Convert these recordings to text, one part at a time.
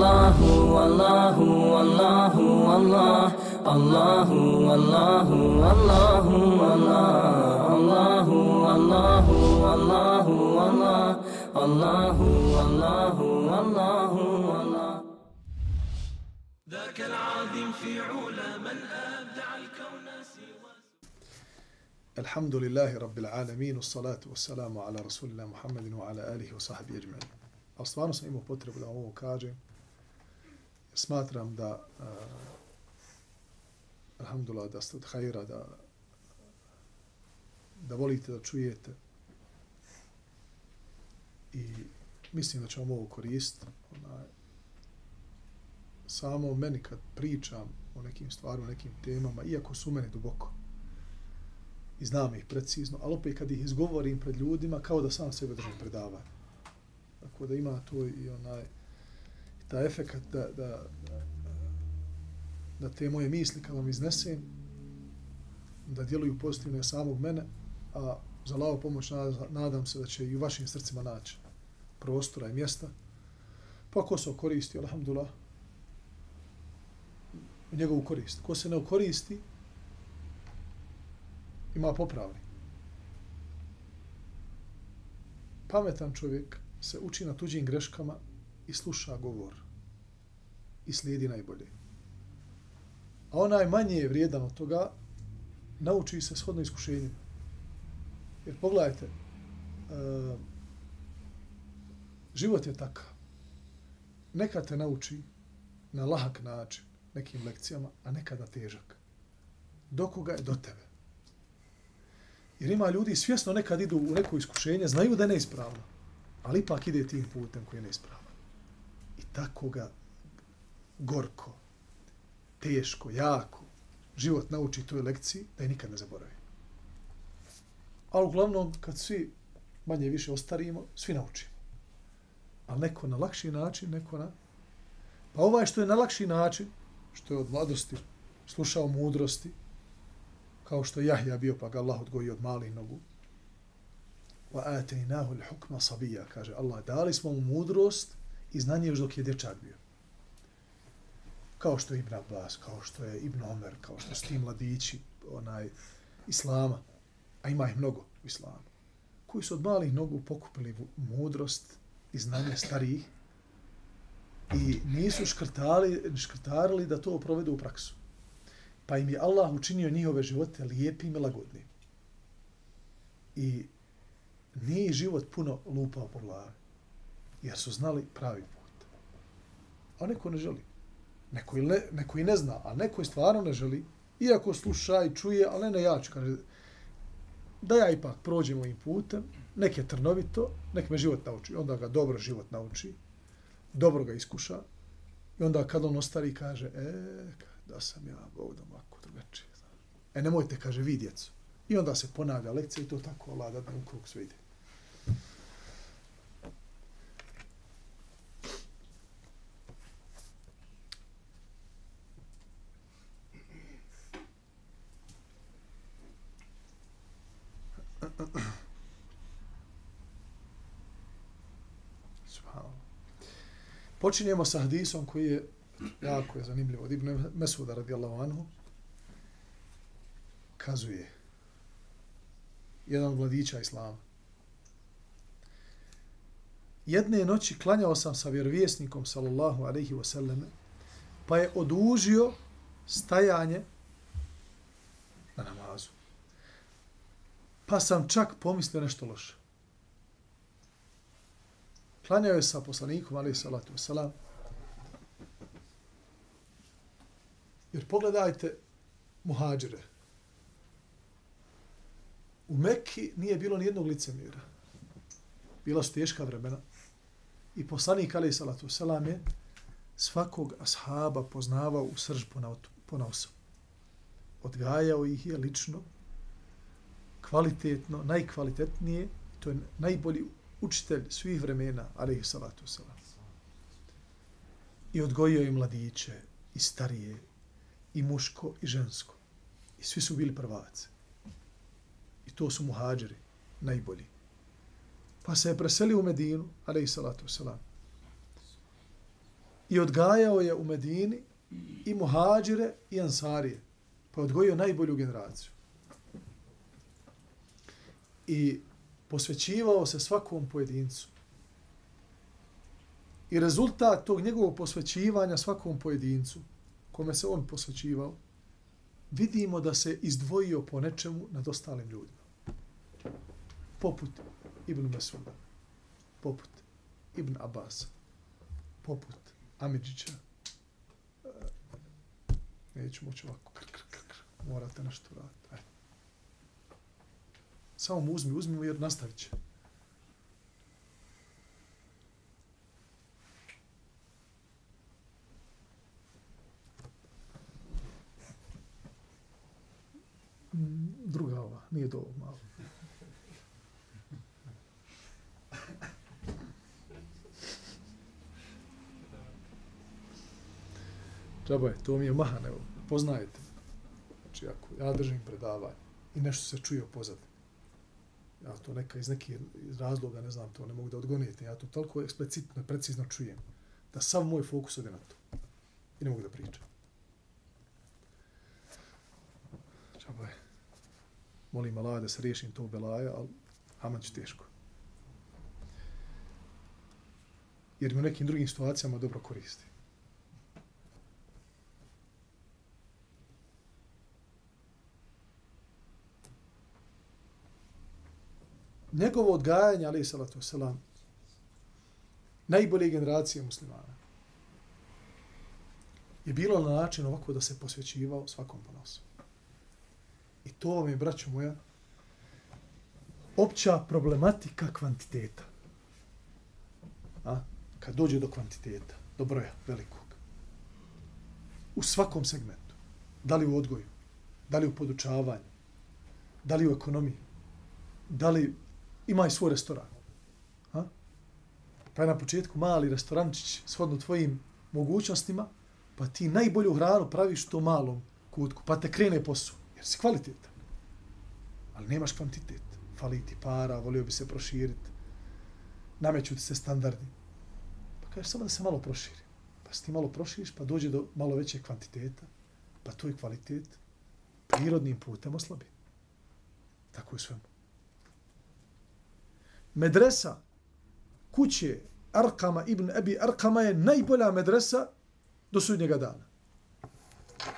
الله والله والله والله الله والله والله والله الله والله والله الله والله والله. والله ذاك العادم في علا من أبدع الكون سوى. الحمد لله رب العالمين والصلاة والسلام على رسول الله محمد وعلى آله وصحبه أجمعين. أصلا نسمي مبطر بلا هو كاجي Smatram da, uh, alhamdulillah, da ste od hajra, da, da volite da čujete. I mislim da ću vam ovo koristiti. Onaj, samo meni kad pričam o nekim stvarima, o nekim temama, iako su meni duboko, i znam ih precizno, ali opet kad ih izgovorim pred ljudima, kao da sam sebe držim predavanje. Tako da ima to i onaj da efekat da, da, da te moje misli kad vam iznesem, da djeluju pozitivno samog mene, a za lao pomoć nadam se da će i u vašim srcima naći prostora i mjesta. Pa ko se koristi, alhamdulillah, u njegovu korist. Ko se ne okoristi, ima popravni. Pametan čovjek se uči na tuđim greškama i sluša govor i slijedi najbolje. A onaj manje je vrijedan od toga, nauči se shodno iskušenjima. Jer pogledajte, uh, život je takav. Neka te nauči na lahak način nekim lekcijama, a nekada težak. Do koga je do tebe. Jer ima ljudi svjesno nekad idu u neko iskušenje, znaju da je neispravno, ali ipak ide tim putem koji je neispravan. I tako ga gorko, teško, jako, život nauči toj lekciji da je nikad ne zaboravi. Ali uglavnom, kad svi manje više ostarimo, svi naučimo. Ali neko na lakši način, neko na... Pa ovaj što je na lakši način, što je od mladosti slušao mudrosti, kao što Jahja bio, pa ga Allah odgoji od malih nogu. Wa ataynahu al-hukma sabiyya, kaže Allah, dali smo mu mudrost i znanje još dok je dječak bio. Kao što je Ibn Abbas, kao što je Ibn Omer, kao što su ti mladići onaj, Islama, a ima ih mnogo u Islamu, koji su od malih nogu pokupili mudrost i znanje starijih i nisu škrtali, škrtarili da to provedu u praksu. Pa im je Allah učinio njihove živote lijepim i lagodnim. I nije život puno lupao po glavi. Jer su znali pravi put. A neko ne želi. Neko i, ne, neko i ne zna, a neko i stvarno ne želi. Iako sluša i čuje, ali ne, ne ja ću, kaže, da ja ipak prođem ovim putem, nek je trnovito, nek me život nauči. Onda ga dobro život nauči, dobro ga iskuša. I onda kad on ostari kaže, e, da sam ja, Bog da ovako drugačije. E, nemojte, kaže, vi djecu. I onda se ponavlja lekcija i to tako, Allah, da u krug sve ide. Počinjemo sa hadisom koji je jako je zanimljivo. Od Ibn Mesuda radijallahu anhu kazuje jedan od Islama. Jedne noći klanjao sam sa vjerovjesnikom sallallahu alaihi wasallam pa je odužio stajanje na namazu. Pa sam čak pomislio nešto loše. Klanjao je sa poslanikom ali salatu wasalam. Jer pogledajte muhađire. U Mekki nije bilo ni jednog licemira. Bila su teška vremena. I poslanik ali salatu selam je svakog ashaba poznavao u srž po nosu. Odgajao ih je lično, kvalitetno, najkvalitetnije, to je najbolji učitelj svih vremena, alaih salatu selam. I odgojio je mladiće, i starije, i muško i žensko. I svi su bili prvaci. I to su muhađeri, najbolji. Pa se je preselio u Medinu, ali i salatu wasalam. i odgajao je u Medini i muhađire i ansarije. Pa odgojio najbolju generaciju. I posvećivao se svakom pojedincu. I rezultat tog njegovog posvećivanja svakom pojedincu, kome se on posvećivao, vidimo da se izdvojio po nečemu nad ostalim ljudima. Poput Ibn Mesuda, poput Ibn Abbas, poput Amidžića. E, neću moći ovako, kr, kr, kr, kr. morate nešto raditi. Ajde. Samo mu uzmi, uzmi mu jer nastavit će. Mm, druga ova, nije do ovog malo. Džaba je, to mi je mahan, evo, poznajete. Znači, ako ja držim predavanje i nešto se čuje pozadnje, ja to neka iz nekih razloga, ne znam to, ne mogu da odgonijete, ja to toliko eksplicitno i precizno čujem, da sav moj fokus ode na to. I ne mogu da pričam. Čabaj. Molim Allah da se riješim tog belaja, ali Haman će teško. Jer mi u nekim drugim situacijama dobro koristi. Njegovo odgajanje, ali salatu wasalam, najbolje generacije muslimana, je bilo na način ovako da se posvećivao svakom ponosu. I to vam je, braćo moja, opća problematika kvantiteta. A? Kad dođe do kvantiteta, do broja velikog. U svakom segmentu. Da li u odgoju, da li u podučavanju, da li u ekonomiji, da li imaj svoj restoran. Ha? Pa je na početku mali restorančić shodno tvojim mogućnostima, pa ti najbolju hranu praviš u tom malom kutku, pa te krene posao, jer si kvalitetan. Ali nemaš kvantitet. Fali ti para, volio bi se proširiti. Nameću ti se standardi. Pa kažeš samo da se malo proširi. Pa se ti malo proširiš, pa dođe do malo veće kvantiteta, pa tvoj kvalitet prirodnim putem oslabi. Tako je svemu medresa kuće Arkama ibn Abi Arkama je najbolja medresa do sudnjega dana.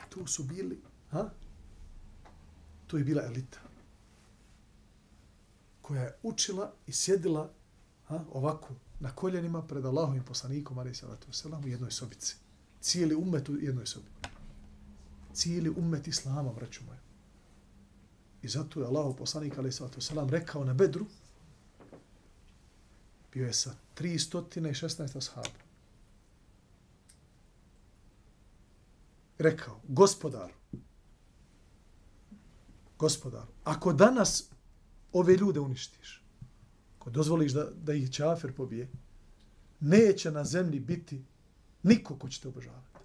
To su bili, ha? To je bila elita koja je učila i sjedila ha, ovako na koljenima pred Allahom i poslanikom ali salatu wasalam u jednoj sobici. Cijeli umet u jednoj sobi. Cijeli umet Islama, braću moja. I zato je Allah poslanik ali salatu wasalam rekao na bedru bio je sa 316 ashaba. Rekao, gospodar, gospodar, ako danas ove ljude uništiš, ako dozvoliš da, da ih čafer pobije, neće na zemlji biti niko ko će te obožavati.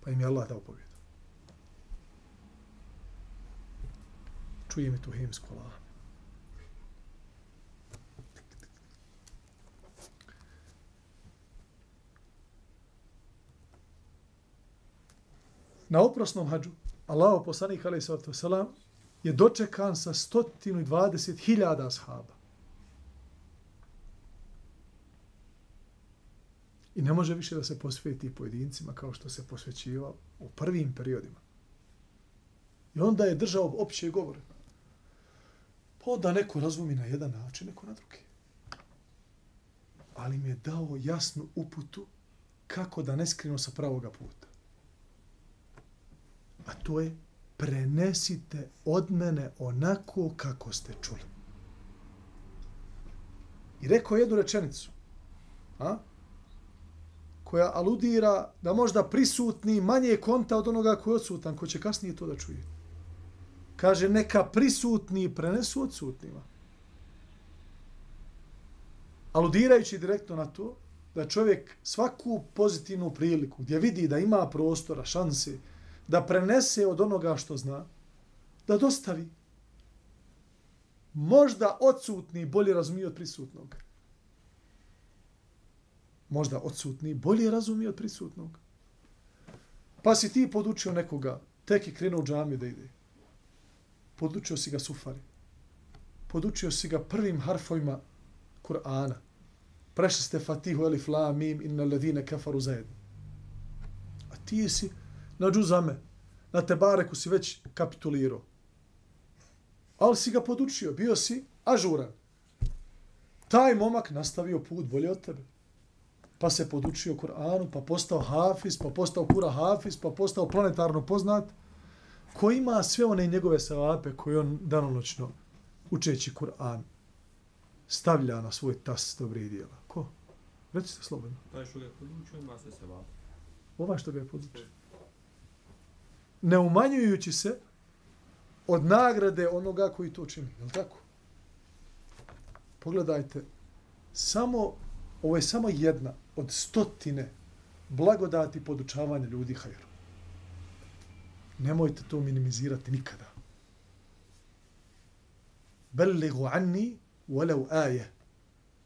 Pa im je Allah dao pobjedu. Čuje mi tu hemsku Allaha. Na oprosnom hađu, Allaho poslanik alaih sallatu wasalam, je dočekan sa 120.000 ashaba. I ne može više da se posveti pojedincima kao što se posvećivao u prvim periodima. I onda je držao opće govore. Pa da neko razumi na jedan način, neko na drugi. Ali mi je dao jasnu uputu kako da ne skrinu sa pravoga puta a to je prenesite od mene onako kako ste čuli. I rekao jednu rečenicu, a? koja aludira da možda prisutni manje konta od onoga koji je odsutan, ko će kasnije to da čuje. Kaže, neka prisutni prenesu odsutnima. Aludirajući direktno na to, da čovjek svaku pozitivnu priliku gdje vidi da ima prostora, šanse, da prenese od onoga što zna, da dostavi. Možda odsutni bolje razumije od prisutnog. možda odsutni, bolje razumije od prisutnog. Pa si ti podučio nekoga, tek je krenuo u džamiju da ide. Podučio si ga sufari. Podučio si ga prvim harfovima Kur'ana. Prešli ste Fatihu, Elif, La, Mim, Inna, Ledine, Kafaru zajedno. A ti si na džuzame, na Tebareku si već kapitulirao. Ali si ga podučio, bio si ažuran. Taj momak nastavio put bolje od tebe. Pa se podučio Kur'anu, pa postao hafiz, pa postao kura hafiz, pa postao planetarno poznat, ko ima sve one njegove savape koje on danonoćno učeći Kur'an stavlja na svoj tas dobri dijela. Ko? Recite slobodno. Taj što ga je podučio ima se se vape. Ova što ga je podučio. Ne umanjujući se od nagrade onoga koji to čini. Je li tako? Pogledajte, samo, ovo je samo jedna od stotine blagodati podučavanja ljudi hajru. Nemojte to minimizirati nikada. Belligu anni walau aje,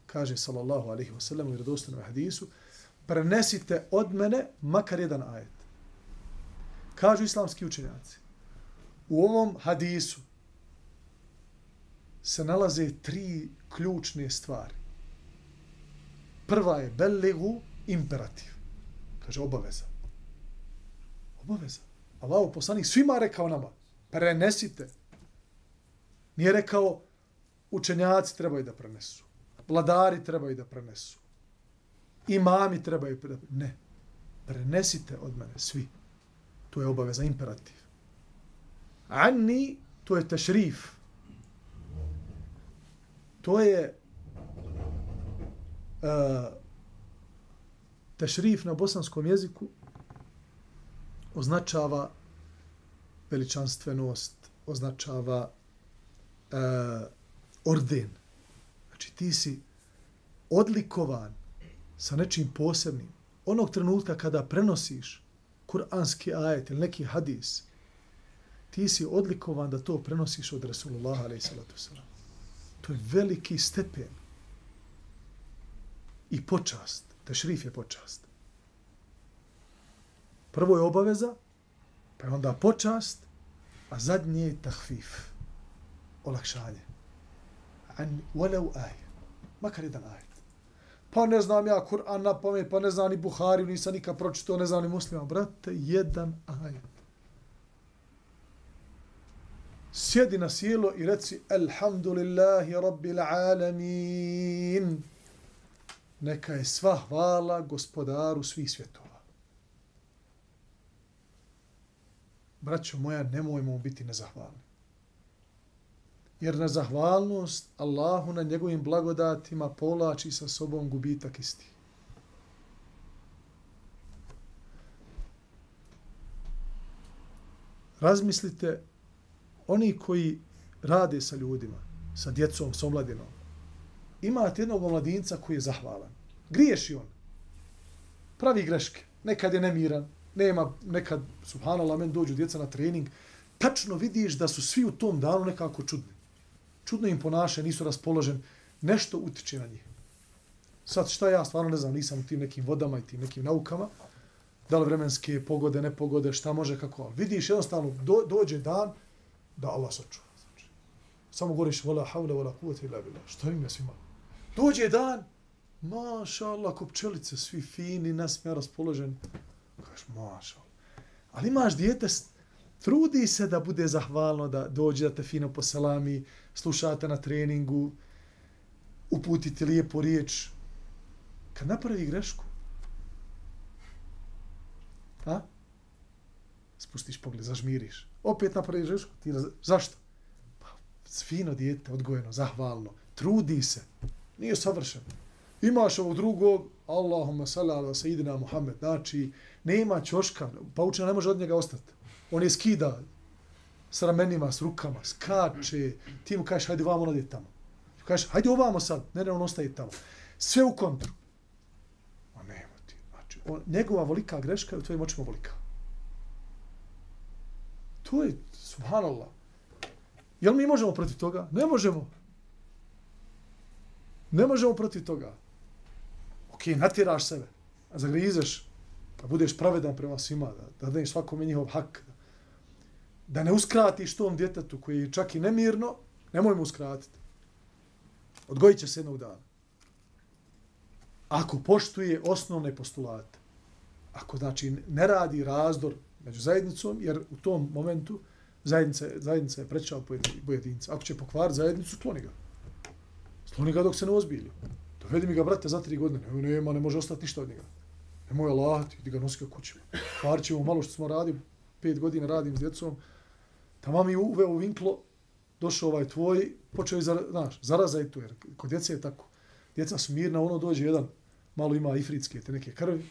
kaže sallallahu alaihi wa sallam u vjerodostanom hadisu, prenesite od mene makar jedan ajet. Kažu islamski učenjaci. U ovom hadisu se nalaze tri ključne stvari. Prva je belligu imperativ. Kaže obaveza. Obaveza. Allah poslanik svima rekao nama, prenesite. Nije rekao, učenjaci trebaju da prenesu. Vladari trebaju da prenesu. Imami trebaju da prenesu. Ne. Prenesite od mene svi. To je obaveza, imperativ. Anni, to je tešrif. To je uh, tešrif na bosanskom jeziku označava veličanstvenost, označava uh, orden. Znači ti si odlikovan sa nečim posebnim. Onog trenutka kada prenosiš kuranski ajet ili neki hadis, ti si odlikovan da to prenosiš od Rasulullah a.s. To je veliki stepen i počast. Tešrif je počast. Prvo je obaveza, pa je onda počast, a zadnje je tahfif, olakšanje an walau aje. Makar jedan ajet. Pa ne znam ja Kur'an na pamet, pa ne znam ni Buhari, nisam nikad pročitao, ne znam ni muslima. Brate, jedan ajet. Sjedi na sjelo i reci Alhamdulillahi Rabbil Alamin. Neka je sva hvala gospodaru svih svjetova. Braćo moja, nemojmo biti nezahvalni jer na zahvalnost Allahu na njegovim blagodatima polači sa sobom gubitak isti. Razmislite, oni koji rade sa ljudima, sa djecom, sa omladinom, imate jednog omladinca koji je zahvalan. Griješi on. Pravi greške. Nekad je nemiran. Nema, nekad, subhanallah, men dođu djeca na trening. Tačno vidiš da su svi u tom danu nekako čudni čudno im ponaše, nisu raspoložen, nešto utiče na njih. Sad šta ja stvarno ne znam, nisam u tim nekim vodama i tim nekim naukama, da li vremenske pogode, nepogode, šta može, kako. Ali vidiš jednostavno, do, dođe dan da Allah sačuva. Znači, samo govoriš, vola havle, vola kuvete ila bila. Šta im je svima? Dođe dan, maša Allah, ko pčelice, svi fini, nasmija raspoložen. Kažeš, maša Allah. Ali imaš dijete, trudi se da bude zahvalno, da dođe da te fino poselami, slušate na treningu, uputite lijepu riječ. Kad napravi grešku, a? Spustiš pogled, zažmiriš. Opet napravi grešku, ti raz... zašto? Pa, fino dijete, odgojeno, zahvalno, trudi se, nije savršen. Imaš ovog drugog, Allahumma salli ala sayyidina Muhammed, znači, nema čoška, pa učena ne može od njega ostati. On je skida, s ramenima, s rukama, skače, ti mu kažeš, hajde vamo nadje tamo. Ti kažeš, hajde ovamo sad, ne, ne, on ostaje tamo. Sve u kontru. A nema ti. Znači, on, njegova volika greška je u tvojim očima volika. To je, subhanallah. Jel mi možemo protiv toga? Ne možemo. Ne možemo protiv toga. Ok, natjeraš sebe, a zagrizeš, da budeš pravedan prema svima, da, da daniš svakome njihov hak, da, ne uskratiš tom djetetu koji je čak i nemirno, nemoj mu uskratiti. Odgojit će se jednog dana. Ako poštuje osnovne postulate, ako znači ne radi razdor među zajednicom, jer u tom momentu zajednica, zajednica je prećao pojedinca. Ako će pokvar zajednicu, kloni ga. Skloni ga dok se ne ozbilju. Dovedi mi ga, brate, za tri godine. Ne, nema, ne može ostati ništa od njega. Nemoj Allah, ti ga nosi ka kući. Kvarit ćemo malo što smo radili, pet godina radim s djecom. Tamo mi uveo u vinklo, došao ovaj tvoj, počeo je, znaš, zaraza i tu, jer kod djece je tako. Djeca su mirna, ono dođe jedan, malo ima ifritske te neke krvi,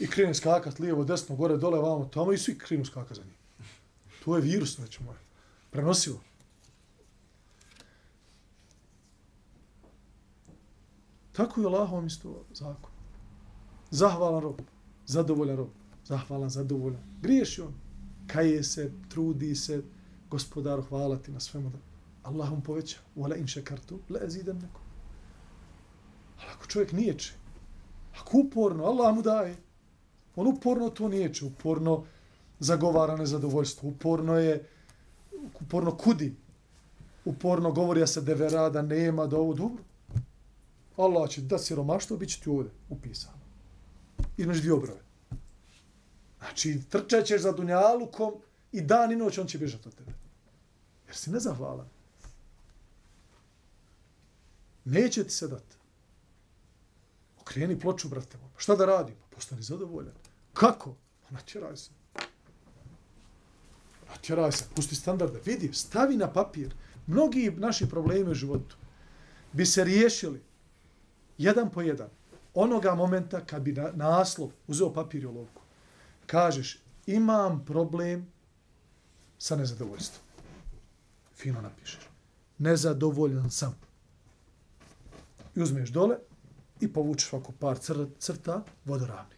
i krene skakat lijevo, desno, gore, dole, vamo, tamo i svi krenu skakat za njim. To je virus, znači moje. Prenosivo. Tako je Allahom isto zakon. Zahvalan rob, zadovoljan rob, zahvalan, zadovoljan. Griješi on, kaje se, trudi se, gospodaru, hvala ti na svemu da Allahom poveća. Vala in šekartu, le ezidem neko. Ali ako čovjek niječe, ako uporno, Allah mu daje, on uporno to niječe, uporno zagovara nezadovoljstvo, uporno je, uporno kudi, uporno govori se devera, da nema, da ovo dobro. Allah će da siromaštvo, bit će ti ovdje upisano. Između dvije obrave. Znači, trčat ćeš za dunjalukom i dan i noć on će bježati od tebe. Jer si nezahvalan. Neće ti se dati. Okreni ploču, brate. Pa šta da radim? Pa postani zadovoljan. Kako? Pa natjeraj se. Natjeraj se, pusti standarde. Vidi, stavi na papir. Mnogi naši problemi u životu bi se riješili jedan po jedan. Onoga momenta kad bi na, naslov uzeo papir i olovku. Kažeš, imam problem sa nezadovoljstvom. Fino napišeš. Nezadovoljan sam. I uzmeš dole i povučeš ovako par cr crta vodoravni.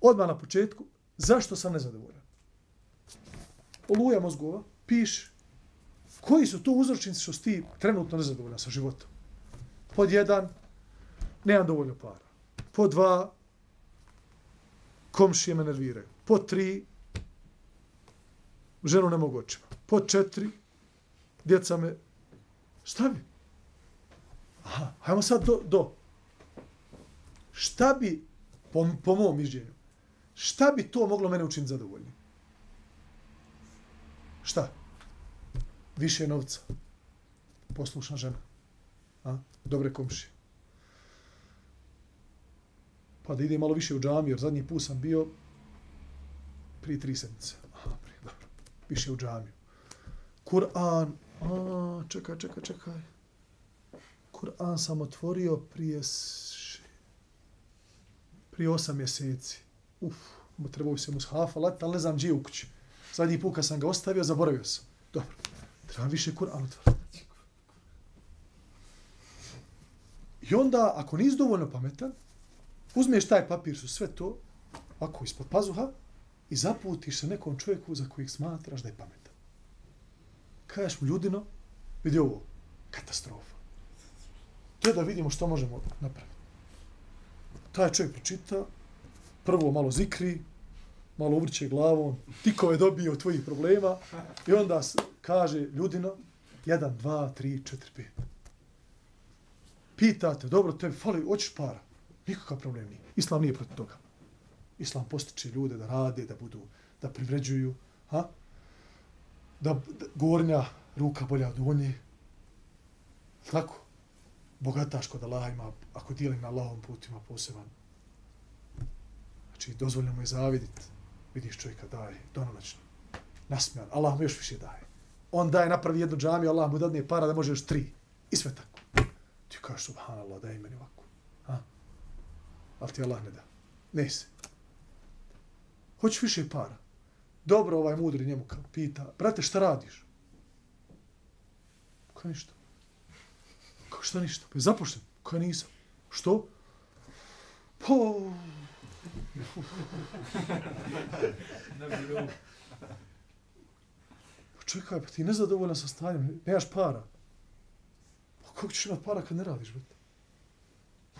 Odmah na početku, zašto sam nezadovoljan? Oluja mozgova, piš koji su to uzročnici što si ti trenutno nezadovoljan sa životom. Pod jedan, nemam dovoljno para. Pod dva, komšije me nerviraju. Pod tri, ženu ne mogu očima. Po četiri, djeca me, šta bi? Aha, hajmo sad do, do. Šta bi, po, po mom mišljenju, šta bi to moglo mene učiniti zadovoljnim? Šta? Više novca. Poslušna žena. A? Dobre komšije. Pa da ide malo više u džamiju, jer zadnji put sam bio prije tri sedmice. Više u džamiju. Kur'an. A, čekaj, čekaj, čekaj. Kur'an sam otvorio prije prije osam mjeseci. Uf, trebao bi se mu shafa lati, ali ne znam gdje u kući. Zadnji put kad sam ga ostavio, zaboravio sam. Dobro, treba više Kur'an otvoriti. I onda, ako nisi dovoljno pametan, uzmeš taj papir, su sve to, ako ispod pazuha, i zaputiš se nekom čovjeku za kojeg smatraš da je pametan. Kažeš mu, ljudino, vidi ovo, katastrofa. To da vidimo što možemo napraviti. Taj čovjek pročita, prvo malo zikri, malo uvrće glavom, tikove dobije od tvojih problema i onda kaže ljudino, jedan, dva, tri, četiri, pet. Pitate, dobro, tebi fali, hoćeš para? Nikakav problem nije. Islam nije protiv toga. Islam postiče ljude da rade, da budu, da privređuju, ha? Da, da gornja ruka bolja od donje. Tako? Bogataš kod Allaha ima, ako dijeli na Allahom putima poseban. Znači, dozvoljno mu je zavidit. Vidiš čovjeka daje, dononoćno. Nasmijan, Allah mu još više daje. On daje, napravi jednu džamiju, Allah mu dadne para da može još tri. I sve tako. Ti kažeš, subhanallah, daj meni ovako. Ha? Ali ti Allah ne da. Ne se. Hoćeš više para. Dobro ovaj mudri njemu kao pita, brate, šta radiš? Kao ništa. Kao šta ništa? Pa je zapošten. Kao nisam. Što? Po... pa čekaj, pa ti nezadovoljan sa stanjem, nemaš para. Pa kako ćeš imat para kad ne radiš, brate?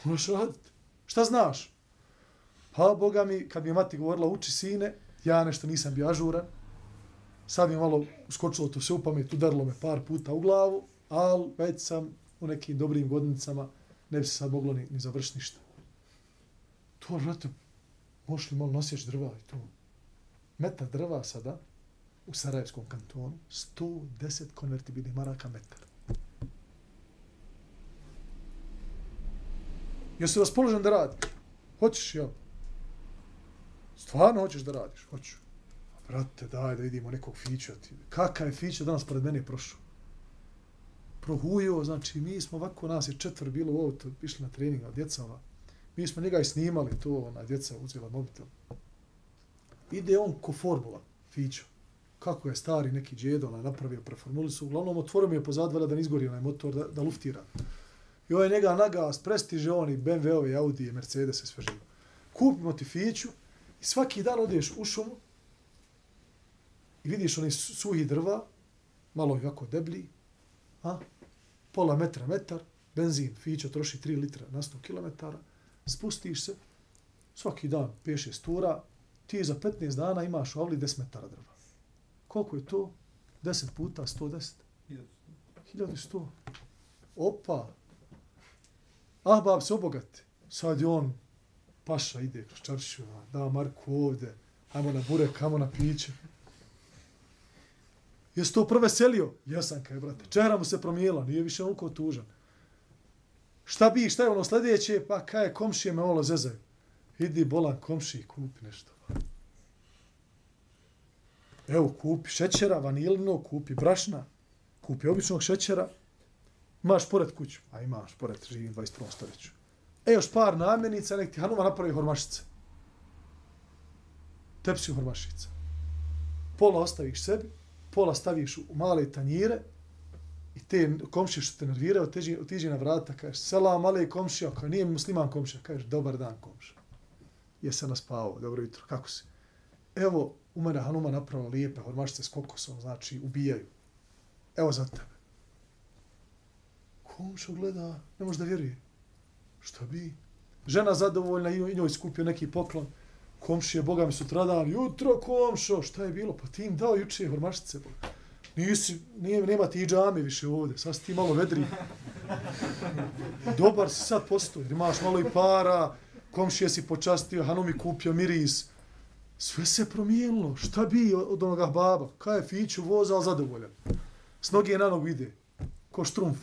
Moraš raditi. Šta znaš? Pa, Boga mi, kad mi je mati govorila, uči sine, ja nešto nisam bio ažuran. Sad mi je malo uskočilo to sve u pamet, udarilo me par puta u glavu, ali već sam u nekim dobrim godnicama, ne bi se sad moglo ni, ni završiti ništa. To, vrate, možeš li malo nosjeć drva i to? Metar drva sada, u Sarajevskom kantonu, 110 konvertibilnih maraka metar. Jesi raspoložen da radi? Hoćeš, jel? Stvarno hoćeš da radiš? Hoću. A brate, daj da vidimo nekog fića. Ti. Kaka je fića danas pored mene prošao? Prohujo, znači mi smo ovako, nas je četvr bilo u auto, išli na trening od djeca ova. Mi smo njega i snimali to, ona djeca uzela mobitel. Ide on ko formula, fića. Kako je stari neki džedo ona napravio, preformuli su. Uglavnom otvorio mi je pozadvala da ne izgori onaj motor, da, da luftira. I ovaj njega nagas, prestiže oni BMW-ove, Audi, Mercedes, sve živo. Kupimo ti fiću i svaki dan odeš u šumu i vidiš oni suhi drva, malo je jako deblji, a? pola metra, metar, benzin, fićo troši 3 litra na 100 km, spustiš se, svaki dan peše stura, ti za 15 dana imaš u avli 10 metara drva. Koliko je to? 10 puta 110? 1100. Opa, Ah, bab se obogati. Sad je on, paša ide kroz čaršiju, ono, da Marku ovde, ajmo na burek, ajmo na piće. Jesi to proveselio? Jesam, kaj, brate. Čera mu se promijela, nije više onko tužan. Šta bi, šta je ono sljedeće? Pa kaj, komšije me ovo zezaju. Idi bolan komši, kupi nešto. Evo, kupi šećera, vanilino, kupi brašna, kupi običnog šećera, Imaš pored kuću. A imaš pored, živim 21. stoljeću. E, još par namjenica, nek ti Hanuma napravi hormašice. Tepsi hormašica. Pola ostaviš sebi, pola staviš u male tanjire i te komšije što te nerviraju, otiđi, otiđi na vrata, kažeš, selam, male komšija, kao nije musliman komšija, kažeš, dobar dan komšija. Jesam naspavao, dobro jutro, kako si? Evo, u mene Hanuma napravila lijepe hormašice s kokosom, znači, ubijaju. Evo za tebe komšo gleda, ne može da vjeruje. Šta bi? Žena zadovoljna i njoj skupio neki poklon. Komšije, Boga mi sutradan, jutro komšo, šta je bilo? Pa ti im dao juče hormašice. Nisi, nije, nema ti i džame više ovdje, sad si ti malo vedri. Dobar si sad postoj, imaš malo i para, komšije si počastio, Hanumi kupio miris. Sve se promijenilo, šta bi od onoga baba? Kaj je Fiću voza, ali zadovoljan. S noge na nogu ide, ko štrumf.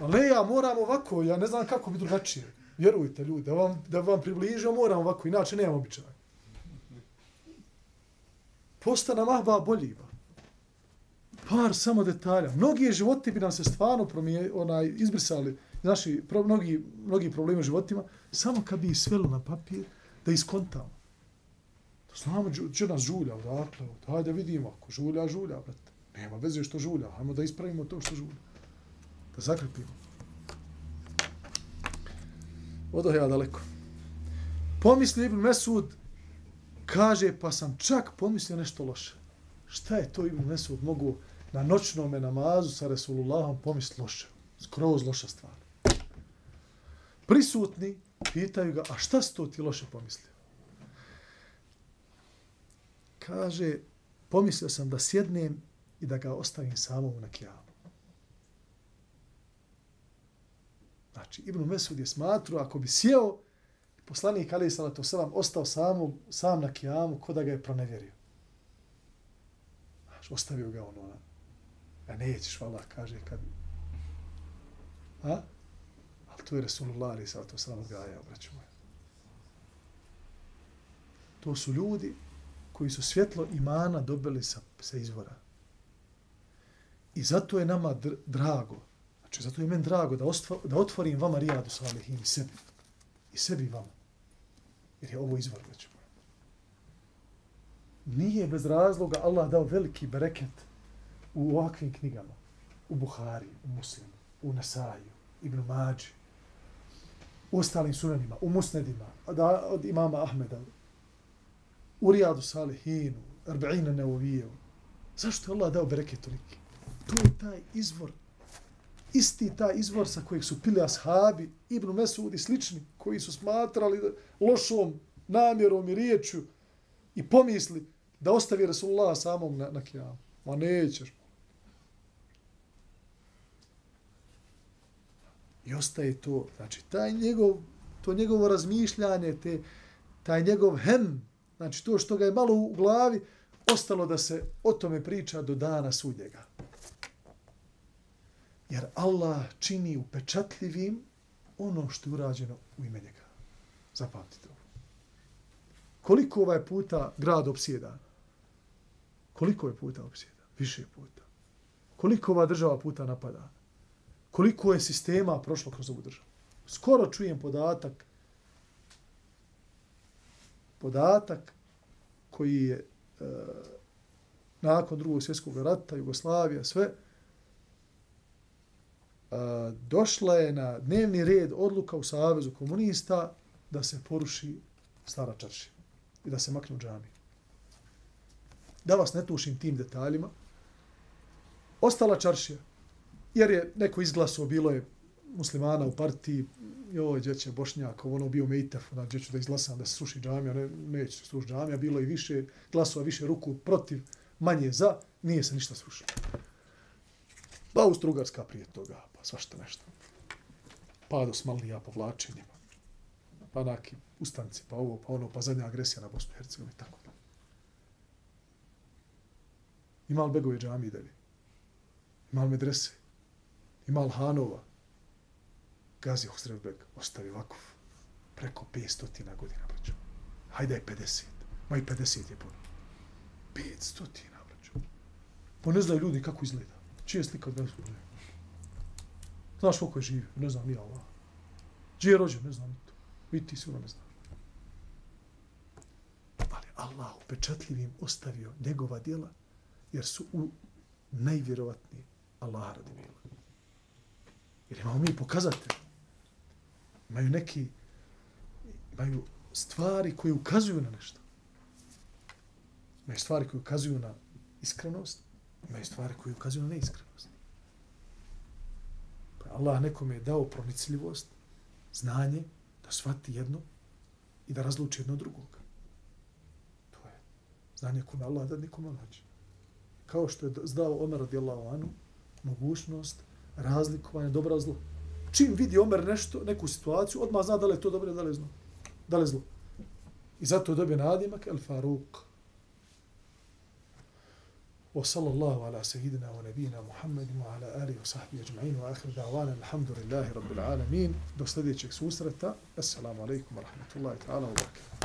Ali ja moram ovako, ja ne znam kako bi drugačije. Vjerujte ljudi, da vam, da vam približio, moram ovako, inače nemam običaj. Postana mahba bolji. Ba. Par samo detalja. Mnogi životi bi nam se stvarno promije, onaj, izbrisali, naši, pro, mnogi, mnogi problemi u životima, samo kad bi svelo na papir, da iskontamo. Da znamo, će nas žulja, odakle, hajde vidimo, ako žulja, žulja, brate. Nema veze što žulja, hajmo da ispravimo to što žulja da zakrpimo. Odoh ja daleko. Pomisli Ibn Mesud, kaže, pa sam čak pomislio nešto loše. Šta je to Ibn Mesud mogu na noćnom namazu sa Resulullahom pomisli loše? Skroz loša stvar. Prisutni pitaju ga, a šta si to ti loše pomislio? Kaže, pomislio sam da sjednem i da ga ostavim samom na kijavu. Znači, Ibn Mesud je smatruo, ako bi sjeo, poslanik Ali Salatu Selam ostao sam, sam na kijamu, ko da ga je pronevjerio. Znači, ostavio ga on ona. Ja nećeš, vala, kaže, kad... A? Ali to je Resulullah Ali Salatu Selam odgajao, braću moja. To su ljudi koji su svjetlo imana dobili sa, sa izvora. I zato je nama dr drago Znači, zato je meni drago da, ostvo, da otvorim vama Rijadu Salihin i sebi. I sebi vama. Jer je ovo izvor, znači već Nije bez razloga Allah dao veliki bereket u ovakvim knjigama. U Buhari, u Muslimu, u Nasaju, Ibn Mađi, u ostalim sunanima, u Musnedima, da, od imama Ahmeda, u Rijadu Salihinu, Arba'ina Neuvijevu. Zašto je Allah dao bereket toliki? To je taj izvor isti taj izvor sa kojeg su pili ashabi, Ibn Mesud i slični, koji su smatrali lošom namjerom i riječju i pomisli da ostavi Rasulullah samog na, na kijamu. Ma nećeš. I ostaje to, znači, taj njegov, to njegovo razmišljanje, te, taj njegov hem, znači to što ga je malo u glavi, ostalo da se o tome priča do dana sudnjega. Jer Allah čini upečatljivim ono što je urađeno u ime njega. Zapamtite ovo. Koliko ovaj puta grad opsjeda? Koliko je puta opsjeda? Više puta. Koliko ova država puta napada? Koliko je sistema prošlo kroz ovu državu? Skoro čujem podatak podatak koji je e, nakon drugog svjetskog rata, Jugoslavija, sve, došla je na dnevni red odluka u Savezu komunista da se poruši stara čaršija i da se makne u džami. Da vas ne tušim tim detaljima, ostala čaršija, jer je neko izglasao, bilo je muslimana u partiji, joj, djeće Bošnjak, ono bio Mejtef, ona djeću da izglasam da se suši džamija, ne, neće se suši džamija, bilo je više glasova, više ruku protiv, manje za, nije se ništa srušilo. Pa Austro-Ugarska prije toga, svašta nešto. Pa Smalija povlačenje, pa, pa naki ustanci, pa ovo, pa ono, pa zadnja agresija na Bosnu i Hercegovini, tako da. Ima li Begove džamije dalje? Ima li medrese? Ima li Hanova? Gazi Hosrevbeg ostavi vakuf preko 500 godina, braćo. Hajde je 50. Ma i 50 je puno. 500 braćo. Pa ne znaju ljudi kako izgleda. Čije slika od Gazi Znaš koliko je živio? Ne znam, nije Allah. Gdje je rođen? Ne znam to. Vidi ti sigurno ne znam. Ali Allah upečatljivim ostavio njegova djela, jer su u najvjerovatniji Allah radi bila. Jer imamo mi pokazatelj imaju neki, imaju stvari koje ukazuju na nešto. Imaju stvari koje ukazuju na iskrenost, imaju stvari koje ukazuju na neiskrenost. Allah nekome je dao pronicljivost, znanje, da shvati jedno i da razluči jedno drugog. To je znanje kome Allah da nikome nađe. Kao što je zdao Omer radijallahu anu, mogućnost razlikovanja dobra zla. čim vidi Omer nešto, neku situaciju, odmah zna da li je to dobro, da li je zlo. Da li je zlo. I zato dobije nadimak El Faruk. وصلى الله على سيدنا ونبينا محمد وعلى آله وصحبه أجمعين وآخر دعوانا الحمد لله رب العالمين. Do sljedećeg susreta. Assalamu alaikum wa rahmatullahi ta'ala wa barakatuh.